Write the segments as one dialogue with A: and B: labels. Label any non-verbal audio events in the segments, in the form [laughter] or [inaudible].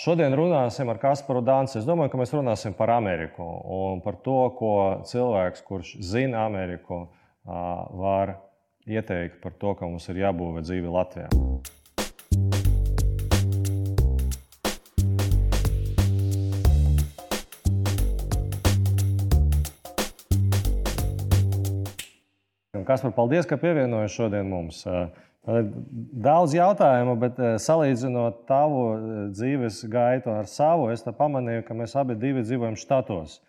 A: Šodien runāsim ar Kasparu Dānsu. Es domāju, ka mēs runāsim par Ameriku un par to, ko cilvēks, kurš zina Ameriku, var ieteikt par to, ka mums ir jābūvē dzīve Latvijā. Kaspar, paldies, ka pievienojies šodien mums. Daudz jautājumu, bet salīdzinot tavu dzīves gaitu ar savu, es pamanīju, ka mēs abi dzīvojam štatos.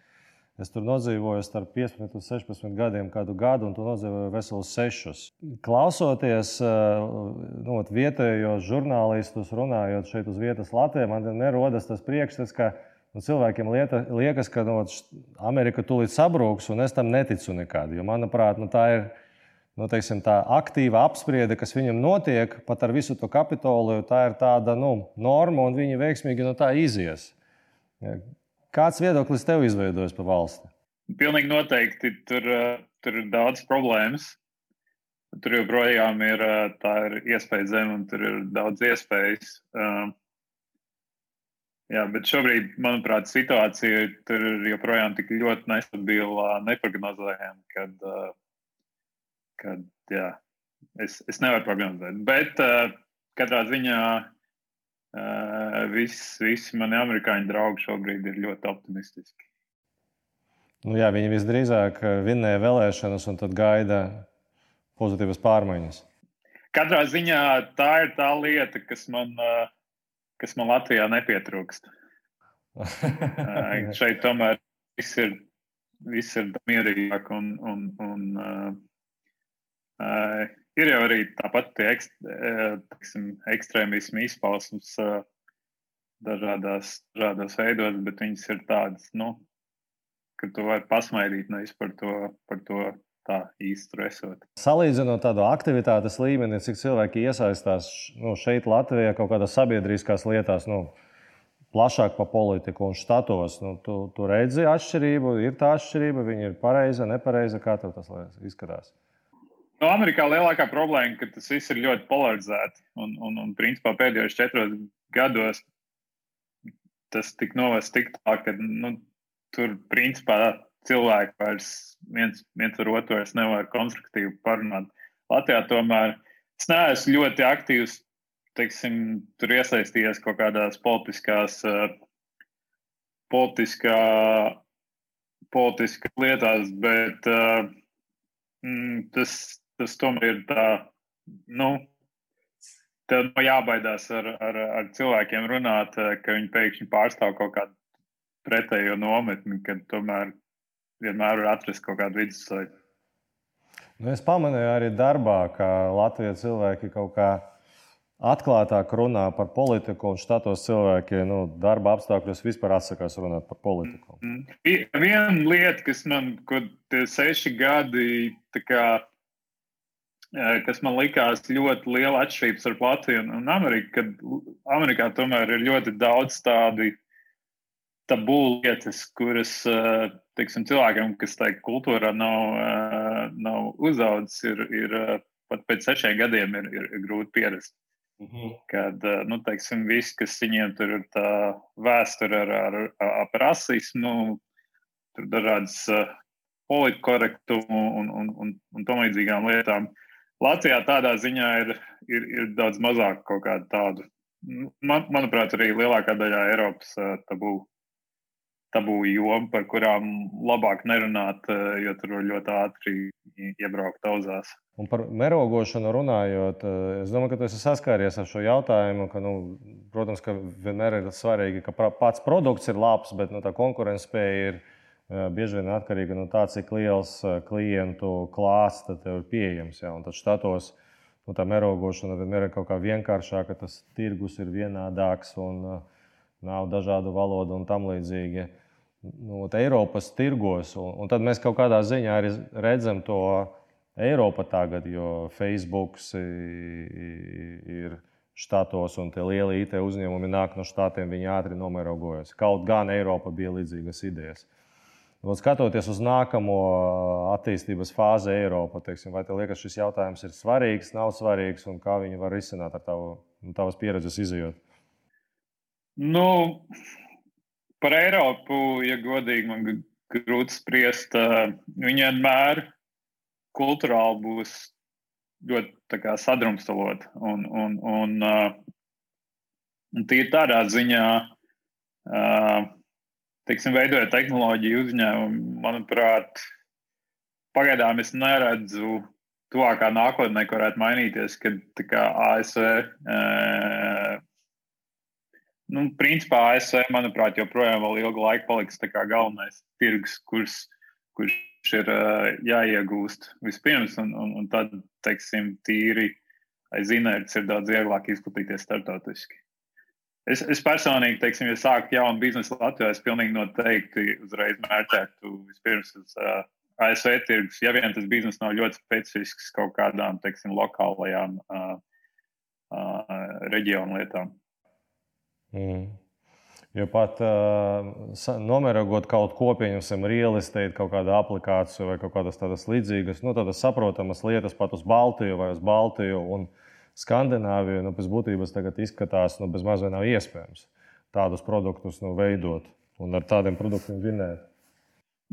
A: Es tur nodzīvoju starp 15 un 16 gadiem, kādu gadu, un tu nodzīvoji veselus sešus. Klausoties nu, vietējos žurnālistus, runājot šeit uz vietas Latvijā, man nerodas tas priekšstats, ka nu, cilvēkiem lieta, liekas, ka nu, Amerika tūlīt sabrūks, un es tam neticu nekad. Jo, manuprāt, nu, tā ir nu, teiksim, tā aktīva apspriede, kas viņam notiek pat ar visu to kapitolu, tā ir tāda nu, norma, un viņi veiksmīgi no tā izies. Kāds viedoklis tev izveidojas par valsti?
B: Pilnīgi noteikti tur, tur ir daudz problēmas. Tur joprojām ir, ir iespēja zem, un tur ir daudz iespējas. Jā, bet šobrīd, manuprāt, situācija tur ir joprojām tik ļoti nestabila, neprognozējama, kad uh, kad jā, es, es nevaru prognozēt. Bet uh, katrā ziņā uh, visi, visi mani amerikāņu draugi šobrīd ir ļoti optimistiski.
A: Nu, jā, viņi visdrīzāk vinnēja vēlēšanas un tad gaida pozitīvas pārmaiņas.
B: Katrā ziņā tā ir tā lieta, kas man, kas man Latvijā nepietrūkst. [laughs] šeit tomēr viss ir, viss ir mierīgāk un, un, un uh, ir jau arī tāpat tie ekst, tiksim, ekstrēmismu izpausmes uh, dažādās, dažādos veidos, bet viņas ir tādas, nu, ka tu vari pasmaidīt nevis par to, par to tā īsti esot.
A: Salīdzinot tādu aktivitātes līmeni, cik cilvēki iesaistās nu, šeit, Latvijā, kaut kādās sabiedriskās lietās, nu, plašāk par politiku un štatos, nu, tu, tu redzi atšķirību, ir tā atšķirība, viņa ir pareiza, nepareiza, kā tev tas izskatās.
B: Nu, Amerikā lielākā problēma ir, ka tas viss ir ļoti polarizēts. Un, un, un principā pēdējos četros gados tas tika novests tik tālu, ka nu, tur principā cilvēki vairs viens, viens ar otru nevar konstruktīvi parunāt. Latvijā tomēr es neesmu ļoti aktīvs, teiksim, tur iesaistījies kaut kādās politiskās, uh, politiskā, politiskās lietās, bet uh, tas tas tomēr ir tā, nu, tad no jābaidās ar, ar, ar cilvēkiem runāt, eh, ka viņi pēkšņi pārstāv kaut kādu pretējo nometni, kad tomēr vienmēr var atrast kaut kādu vidusceļu.
A: Nu, es pamanīju arī darbā, ka Latvijas cilvēki kaut kā atklātāk runā par politiku, un štatos cilvēki nu, darba apstākļos vispār atsakās runāt par politiku. Mm.
B: Viena lieta, kas man, kad seši gadi, tā kā kas man likās ļoti liela atšķirība starp Latviju un, Ameriku, kad Amerikā tomēr ir ļoti daudz tādu tabū lietas, kuras teiksim, cilvēkiem, kas tajā kultūrā nav, nav uzaugusi, ir, ir pat pēc sešiem gadiem ir, ir, ir grūti pierast. Mm -hmm. Kad nu, teiksim, viss, kas viņiem tur ir tā vēsture ar, ar, ar rasismu, tur dažādas politkorektumu un, un, un, un tam līdzīgām lietām. Uh, Latvijā tādā ziņā ir, ir, ir daudz mazāk kaut kādu tādu. Man, manuprāt, arī lielākā daļā Eiropas tabū, tabū joma, par kurām labāk nerunāt, jo tur var ļoti ātri iebraukt auzās.
A: Un par mērogošanu runājot, es domāju, ka tu esi saskāries ar šo jautājumu. Ka, nu, protams, ka vienmēr ir svarīgi, ka pats produkts ir labs, bet nu, tā konkurence spēja ir bieži vien atkarīga no tā, cik liels klientu klāsts tev ir pieejams. Ja? Tad štatos nu, tā mērogošana vienmēr ir kaut kā vienkāršāka, tas tirgus ir vienādāks un nav dažādu valodu un tam līdzīgi. Nu, Eiropas tirgos, un, un tad mēs kaut kādā ziņā arī redzam to Eiropu tagad, jo Facebook ir štatos un tie lielie IT uzņēmumi nāk no štatiem, viņi ātri nomērogojas. Kaut gan Eiropa bija līdzīgas idejas. Un skatoties uz nākamo attīstības fāzi Eiropā, teiksim, vai tev liekas, šis jautājums ir svarīgs, nav svarīgs un kā viņi var risināt ar tavu, tavas pieredzes izjūtu?
B: Nu, par Eiropu, ja godīgi, man grūti spriest. Viņa vienmēr kultūrāli būs ļoti kā, sadrumstalot. Un, un, un, un tīri tādā ziņā, teiksim, veidojot tehnoloģiju uzņēmumu, manuprāt, pagaidām es neredzu tuvākā nākotnē, ka varētu mainīties, kad kā, ASV. E, nu, principā ASV, manuprāt, joprojām vēl ilgu laiku paliks galvenais tirgus, kurš, kurš ir uh, jāiegūst vispirms, un, un, un tad, teiksim, tīri aiz inerces ir daudz vieglāk izplatīties starptautiski. Es, es personīgi, teiksim, ja sāku jaunu biznesu Latvijā, es pilnīgi noteikti uzreiz mērķētu vispirms uz uh, ASV tirgus, ja vien tas bizness nav ļoti specifisks kaut kādām, teiksim, lokālajām uh, uh, reģionu lietām.
A: Mm. Jo pat uh, nomērogot kaut ko, pieņemsim, real estate, kaut kādu aplikāciju vai kaut kādas tādas līdzīgas, nu, tādas saprotamas lietas pat uz Baltiju vai uz Baltiju un Skandināviju, nu, pēc būtības tagad izskatās, nu, bez mazliet nav iespējams tādus produktus nu, veidot un ar tādiem produktiem vinēt.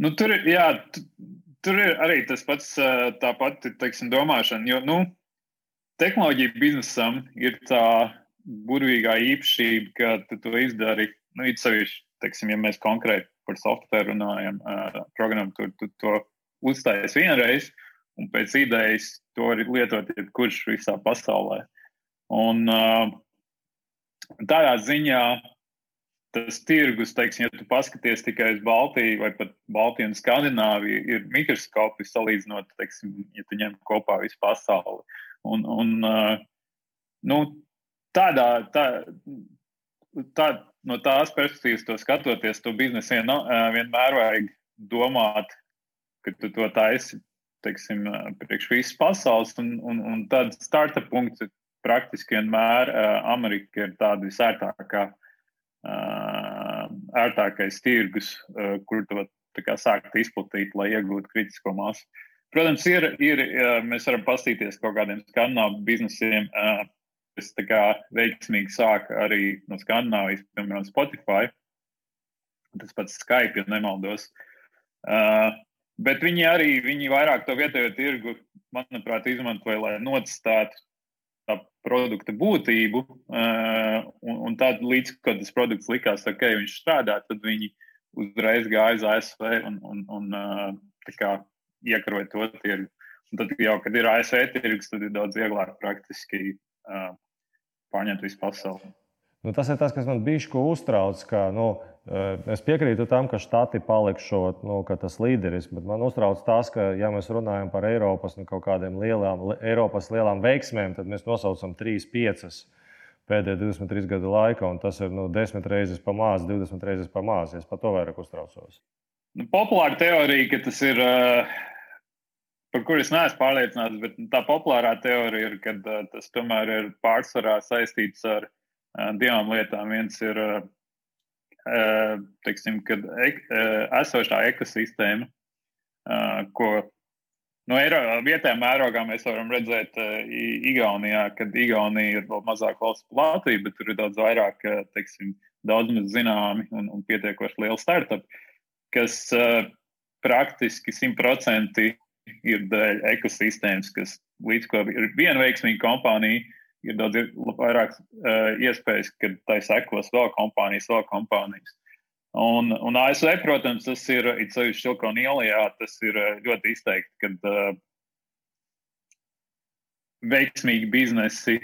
B: Nu, tur, jā, tur ir arī tas pats, tā pati teiksim, domāšana. Jo nu, tehnoloģija biznesam ir tā burvīgā īpašība, ka tu to izdari nu, it sevišķi, teiksim, ja mēs konkrēti par software runājam, uh, programmu, tur tu to uzstājas vienreiz, un pēc idejas to var lietot jebkurš visā pasaulē. Un uh, tādā ziņā tas tirgus, teiksim, ja tu paskaties tikai uz Baltiju vai pat Baltiju un Skandināviju, ir mikroskopi salīdzinot, teiksim, ja tu ņem kopā visu pasauli. Un, un uh, nu, tādā, tā, tā, no tās perspektīvas, to skatoties, to biznesu vien, vienmēr vajag domāt, ka tu to taisi teiksim, priekš visas pasaules, un, un, un tad starta punkts praktiski vienmēr Amerika ir tāda visērtākā, ērtākais tirgus, kur tu kā, sākt izplatīt, lai iegūtu kritisko masu. Protams, ir, ir, mēs varam pastīties kaut kādiem skandināvu biznesiem, kas veiksmīgi sāka arī no Skandinavijas, piemēram, Spotify. Tas pats Skype, ja nemaldos. Uh, bet viņi arī viņi vairāk to vietējo tirgu, manuprāt, izmantoja, lai nocistētu tā produkta būtību. Un, un tad, līdz kad tas produkts likās, ok, viņš strādā, tad viņi uzreiz gāja uz ASV un, un, un kā, iekaroja to tirgu. Un tad, jau, kad ir ASV tirgus, tad ir daudz vieglāk praktiski pārņemt visu pasauli.
A: Nu, tas ir tas, kas man bija uztrauc. Ka, nu, es piekrītu tam, ka štati palikšot, nu, ka tas līderis, bet man uztrauc tas, ka, ja mēs runājam par Eiropas nu, kaut kādiem lielām, Eiropas lielām veiksmēm, tad mēs nosaucam 3, 5 pēdējo 23 gadu laikā, un tas ir nu, 10 reizes pa maz, 20 reizes pa maz. Es par to vairāk uztraucos.
B: Nu, populāra teorija, ka tas ir uh, par kuru es neesmu pārliecināts, bet tā populārā teorija ir, ka uh, tas tomēr ir pārsvarā saistīts ar divām lietām. Viens ir, teiksim, kad ek, esošā ekosistēma, ko no Eiro, vietējā mērogā mēs varam redzēt Igaunijā, kad Igaunija ir vēl mazāk valsts Latvija, bet tur ir daudz vairāk, teiksim, daudz maz zināmi un, un pietiekoši lieli startupi, kas praktiski simtprocentīgi ir dēļ ekosistēmas, kas līdz ko ir viena veiksmīga kompānija, ir daudz vairāk uh, iespējas, ka tai sekos vēl kompānijas, vēl kompānijas. Un, un ASV, protams, tas ir īpaši Silikona ielā, tas ir ļoti izteikti, kad uh, veiksmīgi biznesi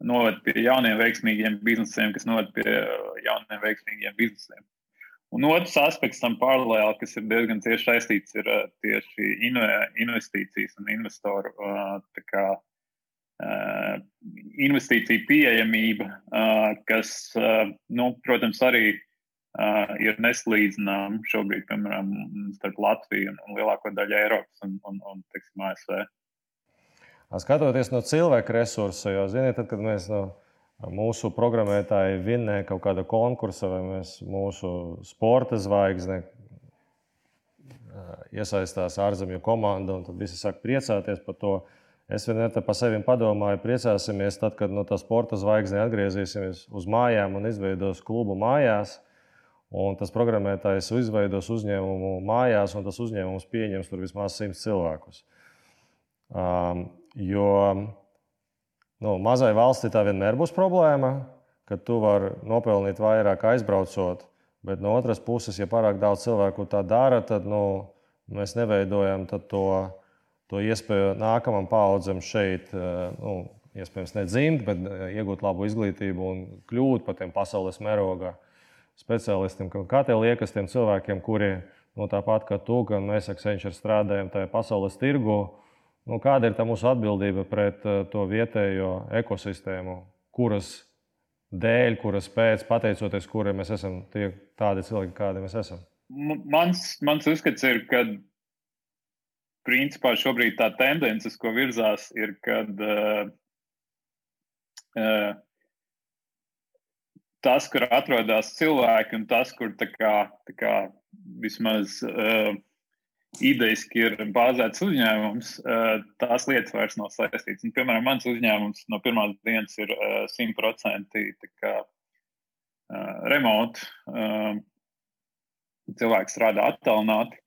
B: noved pie jauniem veiksmīgiem biznesiem, kas noved pie jauniem veiksmīgiem biznesiem. Un otrs aspekts tam paralēli, kas ir diezgan cieši saistīts, ir tieši investīcijas un investoru kā, uh, investīciju pieejamība, kas, nu, protams, arī ir neslīdzināma šobrīd, piemēram, starp Latviju un, lielāko daļu Eiropas un, un, un teiksim, ASV.
A: Skatoties no cilvēka resursa, jo, ziniet, tad, kad mēs no mūsu programmētāji vinnē kaut kāda konkursa vai mēs, mūsu sporta zvaigzne iesaistās ārzemju komanda, un tad visi sāk priecāties par to. Es vienmēr par sevi padomāju, priecāsimies, tad, kad no tā sporta zvaigznes atgriezīsimies uz mājām un izveidos klubu mājās. Un tas programmētājs izveidos uzņēmumu mājās, un tas uzņēmums pieņems tur vismaz 100 cilvēkus. Um, jo nu, mazai valstī tā vienmēr būs problēma, ka tu vari nopelnīt vairāk aizbraucot, bet no otras puses, ja pārāk daudz cilvēku tā dara, tad nu, mēs neveidojam to to iespēju nākamam paudzem šeit, eh, nu, iespējams, nedzimt, bet eh, iegūt labu izglītību un kļūt par tiem pasaules mēroga speciālistiem. Kā tev liekas, tiem cilvēkiem, kuri nu, tāpat kā tu, gan mēs Accenture strādājam tajā pasaules tirgu, nu, kāda ir tā mūsu atbildība pret eh, to vietējo ekosistēmu, kuras dēļ, kuras pēc, pateicoties kuriem mēs esam tie, tādi cilvēki, kādi mēs esam?
B: Mans, mans uzskats ir, ka principā šobrīd tā tendence, ko virzās, ir, kad uh, uh, tas, kur atrodas cilvēki, un tas, kur tā kā, tā kā vismaz uh, idejiski ir bāzēts uzņēmums, uh, tās lietas vairs nav saistītas. Un, piemēram, mans uzņēmums no pirmās dienas ir simtprocentīgi uh, uh, remote. Uh, cilvēks strādā attālināti.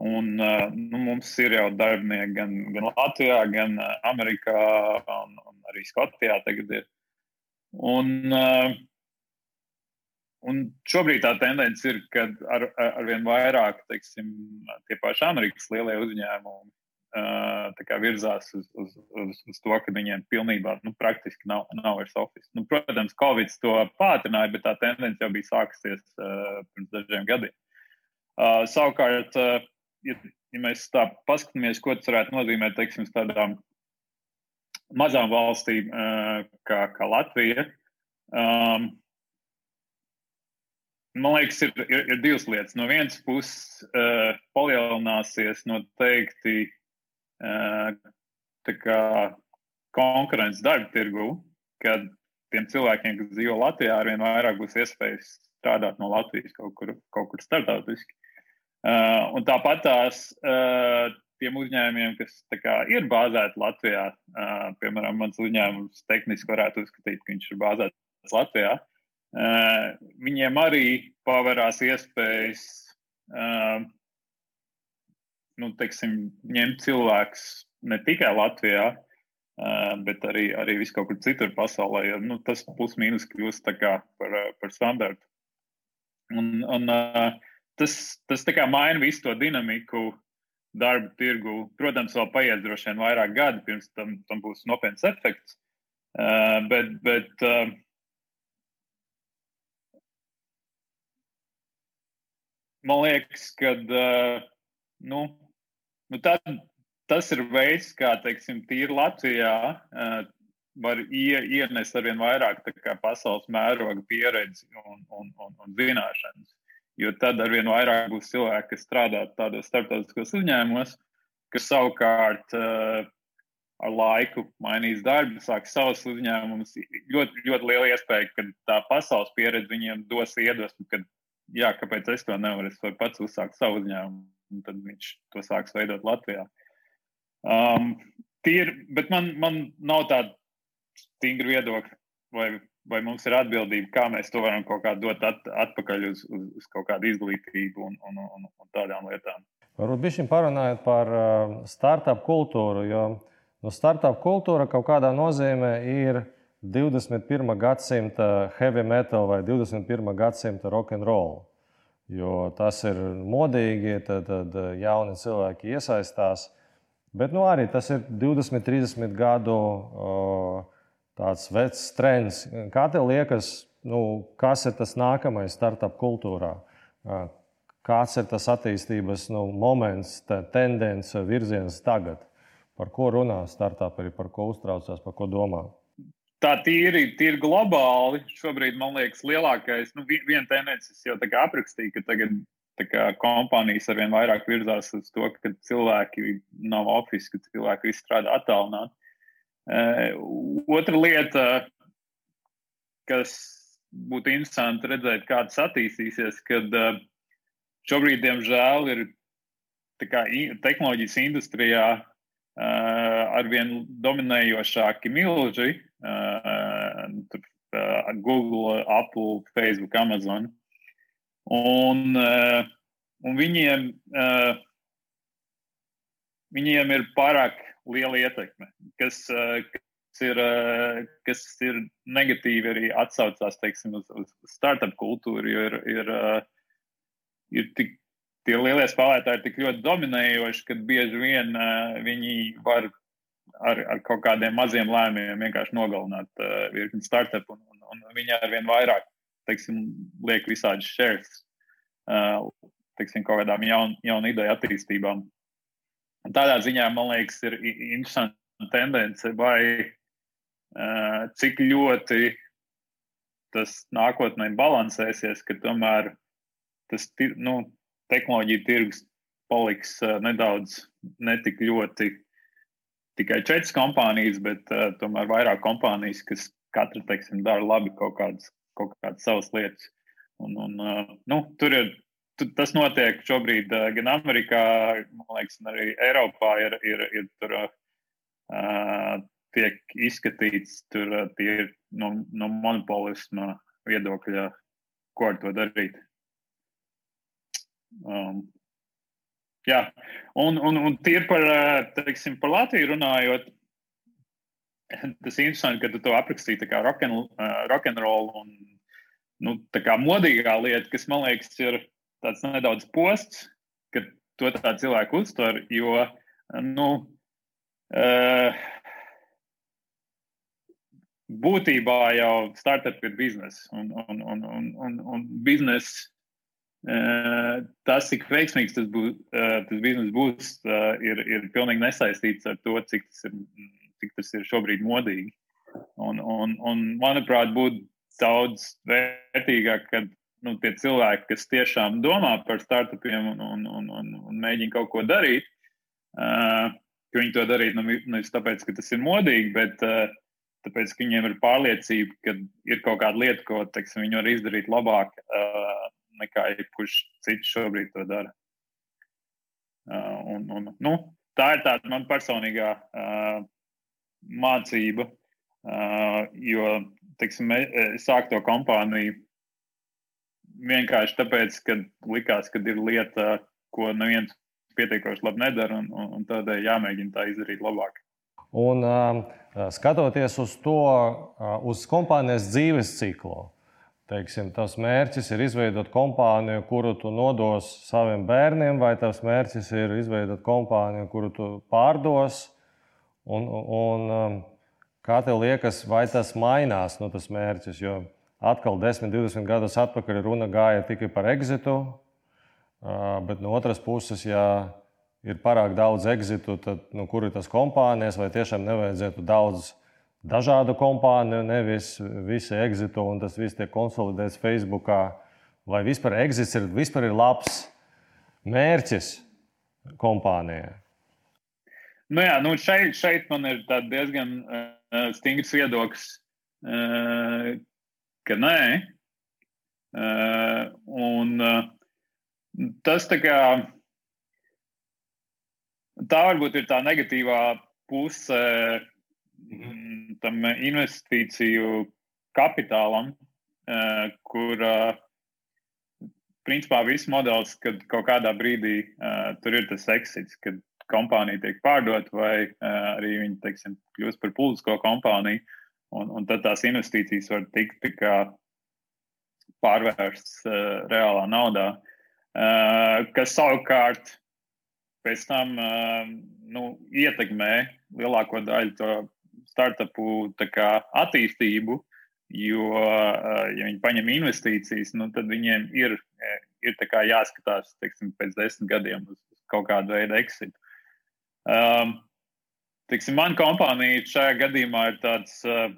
B: Un, nu, mums ir jau darbinieki gan, gan Latvijā, gan Amerikā, un, un arī Skotijā. Un, un šobrīd tā tendence ir, ka ar, ar vien vairāk teiksim, tie paši Amerikas lielie uzņēmumi virzās uz, uz, uz, uz to, ka viņiem pilnībā nu, praktiski nav, nav vairs oficiāls. Nu, protams, Covid to pātrināja, bet tā tendence jau bija sākusies uh, pirms dažiem gadiem. Uh, savukārt, uh, ja, ja mēs tā paskatāmies, ko tas varētu nozīmēt teiksim, tādām mazām valstīm kā, kā Latvija, um, man liekas, ir, ir, ir divas lietas. No vienas puses, uh, palielināsies noteikti uh, konkurence darba tirgu, kad tiem cilvēkiem, kas dzīvo Latvijā, arvien vairāk būs iespējas strādāt no Latvijas kaut kur, kaut kur starptautiski. Uh, un tāpat tās uh, tiem uzņēmumiem, kas kā, ir bāzēti Latvijā, uh, piemēram, mans uzņēmums tehniski varētu uzskatīt, ka viņš ir bāzēts Latvijā. Uh, viņiem arī pavērās iespējas uh, nu, teiksim, ņemt cilvēkus ne tikai Latvijā, uh, bet arī, arī vis kaut kur citur pasaulē. Jo, nu, tas plus mīnus kļūst par, par standartu. Un, un, uh, tas, tas maina visu to dinamiku darba tirgu. Protams, vēl paies droši vien vairāk gadi, pirms tam, tam būs nopietns efekts. Uh, bet, bet uh, man liekas, ka uh, nu, nu tad, tas ir veids, kā teiksim, tīri Latvijā uh, var ie, ienest ar vien vairāk kā, pasaules mēroga pieredzi un, un, un, un zināšanas. Jo tad arvien vairāk būs cilvēki, kas strādā tādos starptautiskos uzņēmumos, kas savukārt uh, ar laiku mainīs darbu, sāks savus uzņēmumus. Ļoti, ļoti liela iespēja, ka tā pasaules pieredze viņiem dos iedvesmu, ka, jā, kāpēc es to nevaru, es varu pats uzsākt savu uzņēmumu, un tad viņš to sāks veidot Latvijā. Um, tīri, bet man, man nav tāda stingra viedokļa, vai vai mums ir atbildība, kā mēs to varam kaut kā dot at, atpakaļ uz, uz, uz kaut kādu izglītību un, un, un, un tādām lietām.
A: Varbūt bija parunājot par uh, startup kultūru, jo nu, startup kultūra kaut kādā nozīmē ir 21. gadsimta heavy metal vai 21. gadsimta rock and roll. Jo tas ir modīgi, tad, tad jauni cilvēki iesaistās. Bet nu, arī tas ir 20, 30 gadu uh, tāds vecs trends. Kā tev liekas, nu, kas ir tas nākamais startup kultūrā? Kāds ir tas attīstības nu, moments, tendence, virziens tagad? Par ko runā startupi, par ko uztraucās, par ko domā?
B: Tā tīri, tīri globāli šobrīd, man liekas, lielākais, nu, viena tendence jau aprakstīja, ka tagad kā, kompānijas arvien vairāk virzās uz to, ka cilvēki nav oficiāli, ka cilvēki strādā attālināti. Eh, otra lieta, kas būtu interesanti redzēt, kā tas attīstīsies, kad eh, šobrīd, diemžēl, ir kā, tehnoloģijas industrijā eh, arvien dominējošāki milži, Google, Apple, Facebook, Amazon. Un, un viņiem, viņiem ir pārāk liela ietekme, kas, kas, ir, kas ir negatīvi arī atsaucās teiksim, uz, uz startup kultūru, jo ir, ir, ir tik tie lielie spēlētāji ir tik ļoti dominējoši, ka bieži vien viņi var ar, ar kaut kādiem maziem lēmumiem vienkārši nogalināt virkni startup, un, un, un viņi ar vien vairāk teiksim, liek visādi shares teiksim, kaut kādām jaun, jaunu ideju attīstībām. Un tādā ziņā man liekas, ir interesanta tendence, vai uh, cik ļoti tas nākotnē balansēsies, ka tomēr tas nu, tehnoloģija tirgus paliks uh, nedaudz netik ļoti tikai četras kompānijas, bet uh, tomēr vairāk kompānijas, kas katra teiksim, dara labi kaut kādas, kaut kādas savas lietas. Un, un, uh, nu, tur ir. Tas notiek šobrīd uh, gan Amerikā, gan arī Eiropā. Ir, ir, ir tur, uh, tiek izskatīts tur, uh, tie no, no monopolisma viedokļa, ko ar to darīt. Um, jā, un, un, un tīri par, teiksim, par Latviju runājot, tas ir interesanti, ka tu to aprakstīji kā rock and, uh, rock and roll un nu, tā kā modīgā lieta, kas man liekas ir tāds nedaudz posts, ka to tā cilvēku uztver, jo, nu, uh, būtībā jau startup ir biznesa un, un, un, un, un, un biznesa Tas, cik veiksmīgs tas, būs, tas bizness būs, ir, ir pilnīgi nesaistīts ar to, cik tas ir, cik tas ir šobrīd modīgi. Un, un, un manuprāt, būtu daudz vērtīgāk, kad nu, tie cilvēki, kas tiešām domā par startupiem un, un, un, un, un mēģina kaut ko darīt, uh, ka viņi to darītu nu, nevis tāpēc, ka tas ir modīgi, bet uh, tāpēc, ka viņiem ir pārliecība, ka ir kaut kāda lieta, ko teiksim, viņi var izdarīt labāk. Uh, nekā jebkurš cits šobrīd to dara. Uh, un, un, nu, tā ir tāda man personīgā uh, mācība, uh, jo teiksim, es sāku to kompāniju vienkārši tāpēc, ka likās, ka ir lieta, ko neviens pietiekoši labi nedara, un, un, un tādēļ jāmēģina tā izdarīt labāk.
A: Un, uh, skatoties uz to, uh, uz kompānijas dzīves ciklu, teiksim, tas mērķis ir izveidot kompāniju, kuru tu nodos saviem bērniem, vai tas mērķis ir izveidot kompāniju, kuru tu pārdos. Un, un, um, kā tev liekas, vai tas mainās, nu, tas mērķis? Jo atkal 10, 20 gadus atpakaļ runa gāja tikai par exitu, bet no otras puses, ja ir pārāk daudz exitu, tad nu, kur ir tas kompānijas, vai tiešām nevajadzētu daudz dažādu kompāniju, nevis visi exitu un tas viss tiek konsolidēts Facebookā. Vai vispār exits ir, vispār ir labs mērķis kompānijai?
B: Nu jā, nu šeit, šeit man ir diezgan uh, stingrs viedoklis, uh, ka nē. Uh, un uh, tas tā kā tā varbūt ir tā negatīvā puse Mhm. tam investīciju kapitālam, eh, kur principā viss modelis, kad kaut kādā brīdī uh, tur ir tas exits, kad kompānija tiek pārdota vai uh, arī viņi teiksim, kļūst par publisko kompāniju, un, un tad tās investīcijas var tikt pārvērstas uh, reālā naudā, uh, kas savukārt pēc tam uh, nu, ietekmē lielāko daļu to startupu kā, attīstību, jo, eh, ja viņi paņem investīcijas, nu, tad viņiem ir, eh, ir jāskatās teiksim, pēc desmit gadiem uz kaut kādu veidu exit. Um, teiksim, man kompānija šajā gadījumā ir tāds uh,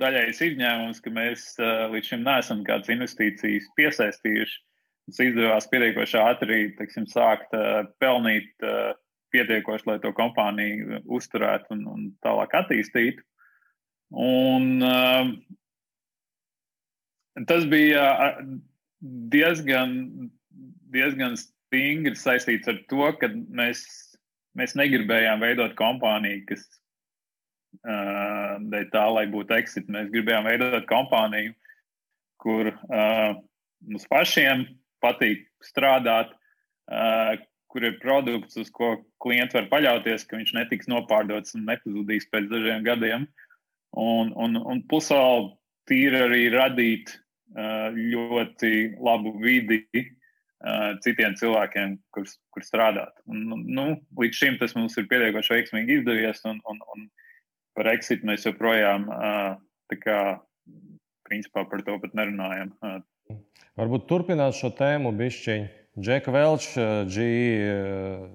B: daļais izņēmums, ka mēs uh, līdz šim neesam kādas investīcijas piesaistījuši. Mums izdevās pietiekoši ātri teiksim, sākt uh, pelnīt uh, pietiekoši, lai to kompāniju uzturētu un, un tālāk attīstītu. Un, uh, tas bija diezgan, diezgan stingri saistīts ar to, ka mēs mēs negribējām veidot kompāniju, kas uh, tā, lai būtu exit. Mēs gribējām veidot kompāniju, kur uh, mums pašiem patīk strādāt, uh, kur ir produkts, uz ko klients var paļauties, ka viņš netiks nopārdots un nepazudīs pēc dažiem gadiem. Un, un, un plus vēl tīri arī radīt uh, ļoti labu vidi citiem cilvēkiem, kur, kur strādāt. Un, nu, līdz šim tas mums ir pietiekoši veiksmīgi izdevies, un, un, un par exit mēs joprojām kā, principā par to pat nerunājam.
A: Varbūt turpināt šo tēmu bišķiņu. Džeka Velča, GE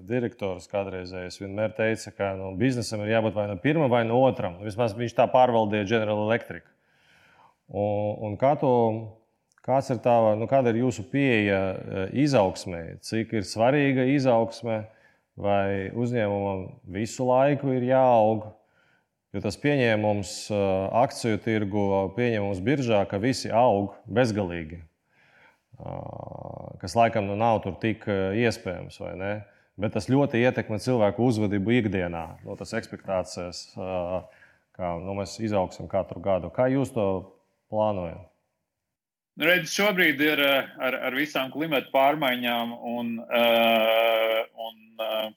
A: direktors kādreizējais, vienmēr teica, ka nu, biznesam ir jābūt vai no pirmā, vai no otrā. Vismaz viņš tā pārvaldīja General Electric. Un, un kā to, kāds ir tava, nu, kāda ir jūsu pieeja izaugsmē? Cik ir svarīga izaugsme, vai uzņēmumam visu laiku ir jāaug? Jo tas pieņēmums akciju tirgu, pieņēmums biržā, ka visi aug bezgalīgi, kas laikam nu nav tur tik iespējams, vai ne? Bet tas ļoti ietekmē cilvēku uzvedību ikdienā, no tas ekspektācijas, kā nu, mēs izaugsim katru gadu. Kā jūs to plānojat?
B: Nu, redz, šobrīd ir ar, ar visām klimata pārmaiņām un, uh, un uh,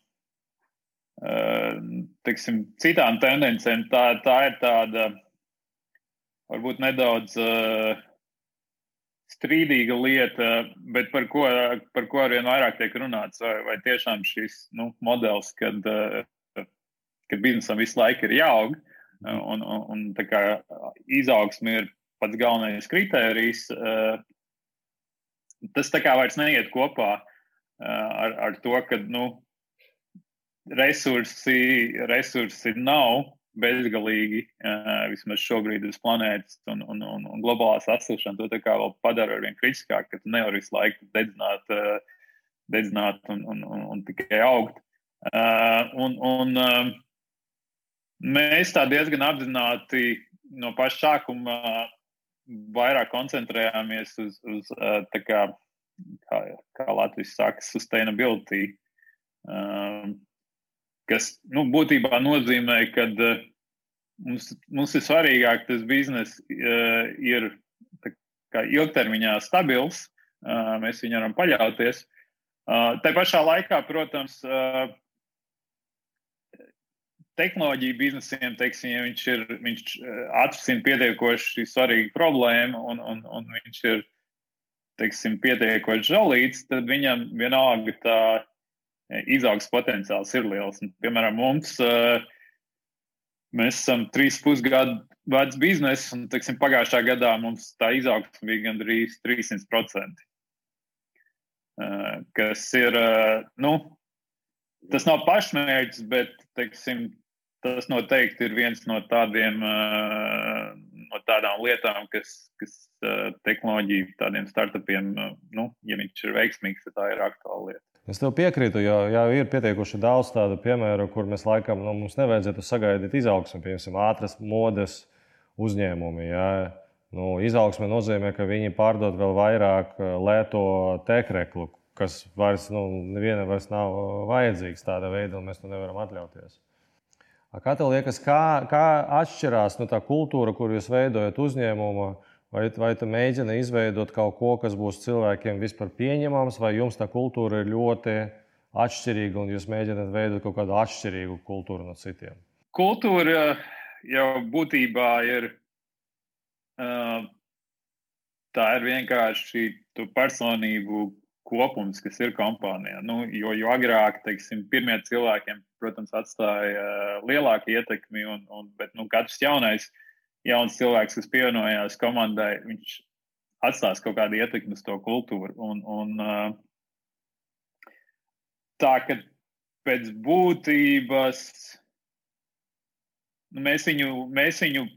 B: teiksim, citām tendencēm. Tā, tā ir tāda varbūt nedaudz uh, strīdīga lieta, bet par ko, par ko arvien vairāk tiek runāts. Vai, vai tiešām šis nu, modelis, kad, uh, kad biznesam visu laiku ir jāaug un, un, un izaugsme ir pats galvenais kritērijs, uh, tas tā kā vairs neiet kopā ar, ar to, ka nu, resursi, resursi nav bezgalīgi, uh, vismaz šobrīd uz planētas, un, un, un, un globālā sasilšana to vēl padara ar vien kritiskāk, ka tu nevari visu laiku dedzināt, dedzināt un, un, un, un tikai augt. Un, un, mēs tā diezgan apzināti no paša sākuma vairāk koncentrējāmies uz, uz uh, kā, kā, kā Latvijas saka, sustainability. Kas nu, būtībā nozīmē, ka mums, mums ir svarīgāk tas bizness uh, ir kā, ilgtermiņā stabils, mēs viņu varam paļauties. Tā pašā laikā, protams, tehnoloģiju biznesiem, teiksim, ja viņš ir viņš atrisina pietiekoši svarīgu problēmu un, un, un viņš ir teiksim, pietiekoši žēlīts, tad viņam vienalga tā izaugsmes potenciāls ir liels. Un, piemēram, mums, eh, mēs esam trīs pusgadu vecs bizness, un teiksim, pagājušā gadā mums tā izaugsme bija gandrīz 300%. Eh, kas ir, eh, nu, tas nav pašmērķis, bet teiksim, tas noteikti ir viens no tādiem, no tādām lietām, kas, kas tehnoloģiju tādiem startupiem, nu, ja viņš ir veiksmīgs, tad tā ir aktuāla lieta.
A: Es tev piekrītu, jo jau ir pietiekuši daudz tādu piemēru, kur mēs laikam nu, mums nevajadzētu sagaidīt izaugsmu, piemēram, ātras modes uzņēmumi. Ja? Nu, izaugsme nozīmē, ka viņi pārdod vēl vairāk eh, lēto tekreklu, kas vairs nu, nevienam vairs nav vajadzīgs tādā veidā, un mēs to nevaram atļauties. Kā tev liekas, kā, kā atšķirās nu, tā kultūra, kur jūs veidojat uzņēmumu? Vai, vai tu mēģini izveidot kaut ko, kas būs cilvēkiem vispār pieņemams, vai jums tā kultūra ir ļoti atšķirīga un jūs mēģināt veidot kaut kādu atšķirīgu kultūru no citiem?
B: Kultūra jau būtībā ir. Tā ir vienkārši personību kopums, kas ir kompānijā. Nu, jo, jo agrāk, teiksim, pirmie cilvēkiem, protams, atstāja lielāku ietekmi, un, un, bet nu, katrs jaunais uh, jauns cilvēks, kas pievienojās komandai, viņš atstās kaut kādu ietekmi uz to kultūru. Un, un, uh, tā ka pēc būtības nu, mēs, viņu, mēs viņu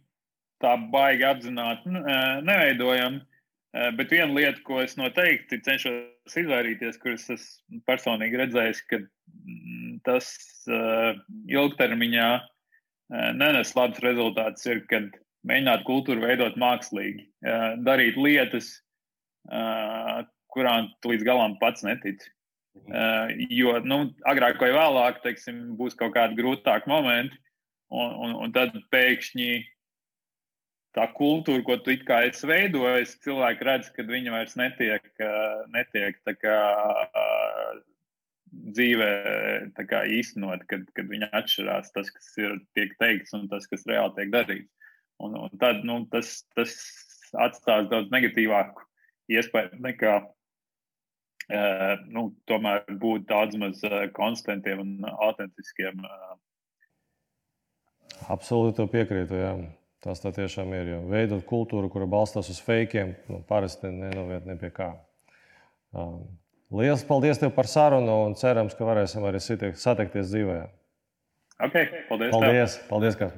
B: tā baigi apzināti uh, neveidojam. Uh, bet viena lieta, ko es noteikti cenšos izvairīties, kuras es personīgi redzēju, ka mm, tas ilgtermiņā nenes labs rezultāts, ir, kad mēģināt kultūru veidot mākslīgi, darīt lietas, kurām tu līdz galam pats netici. Jo nu, agrāk vai vēlāk teiksim, būs kaut kādi grūtāki momenti, un, un, un tad pēkšņi tā kultūra, ko tu it kā esi veidojis, cilvēki redz, ka viņa vairs netiek, netiek kā, dzīvē kā, īstenot, kad, kad viņa atšķirās tas, kas ir tiek teikts un tas, kas reāli tiek darīts. Un, un tad nu, tas, tas atstās daudz negatīvāku iespēju nekā uh, nu, tomēr būt daudz maz konstantiem un autentiskiem.
A: Absolūti piekrītu. Jā. Tas tā tiešām ir. Jo veidot kultūru, kura balstās uz fakiem, nu, parasti nenoviet ne pie kā. Um, Lielas paldies tev par sarunu un cerams, ka varēsim arī satikties dzīvē.
B: Okay, paldies!
A: Paldies! Tev. paldies ka...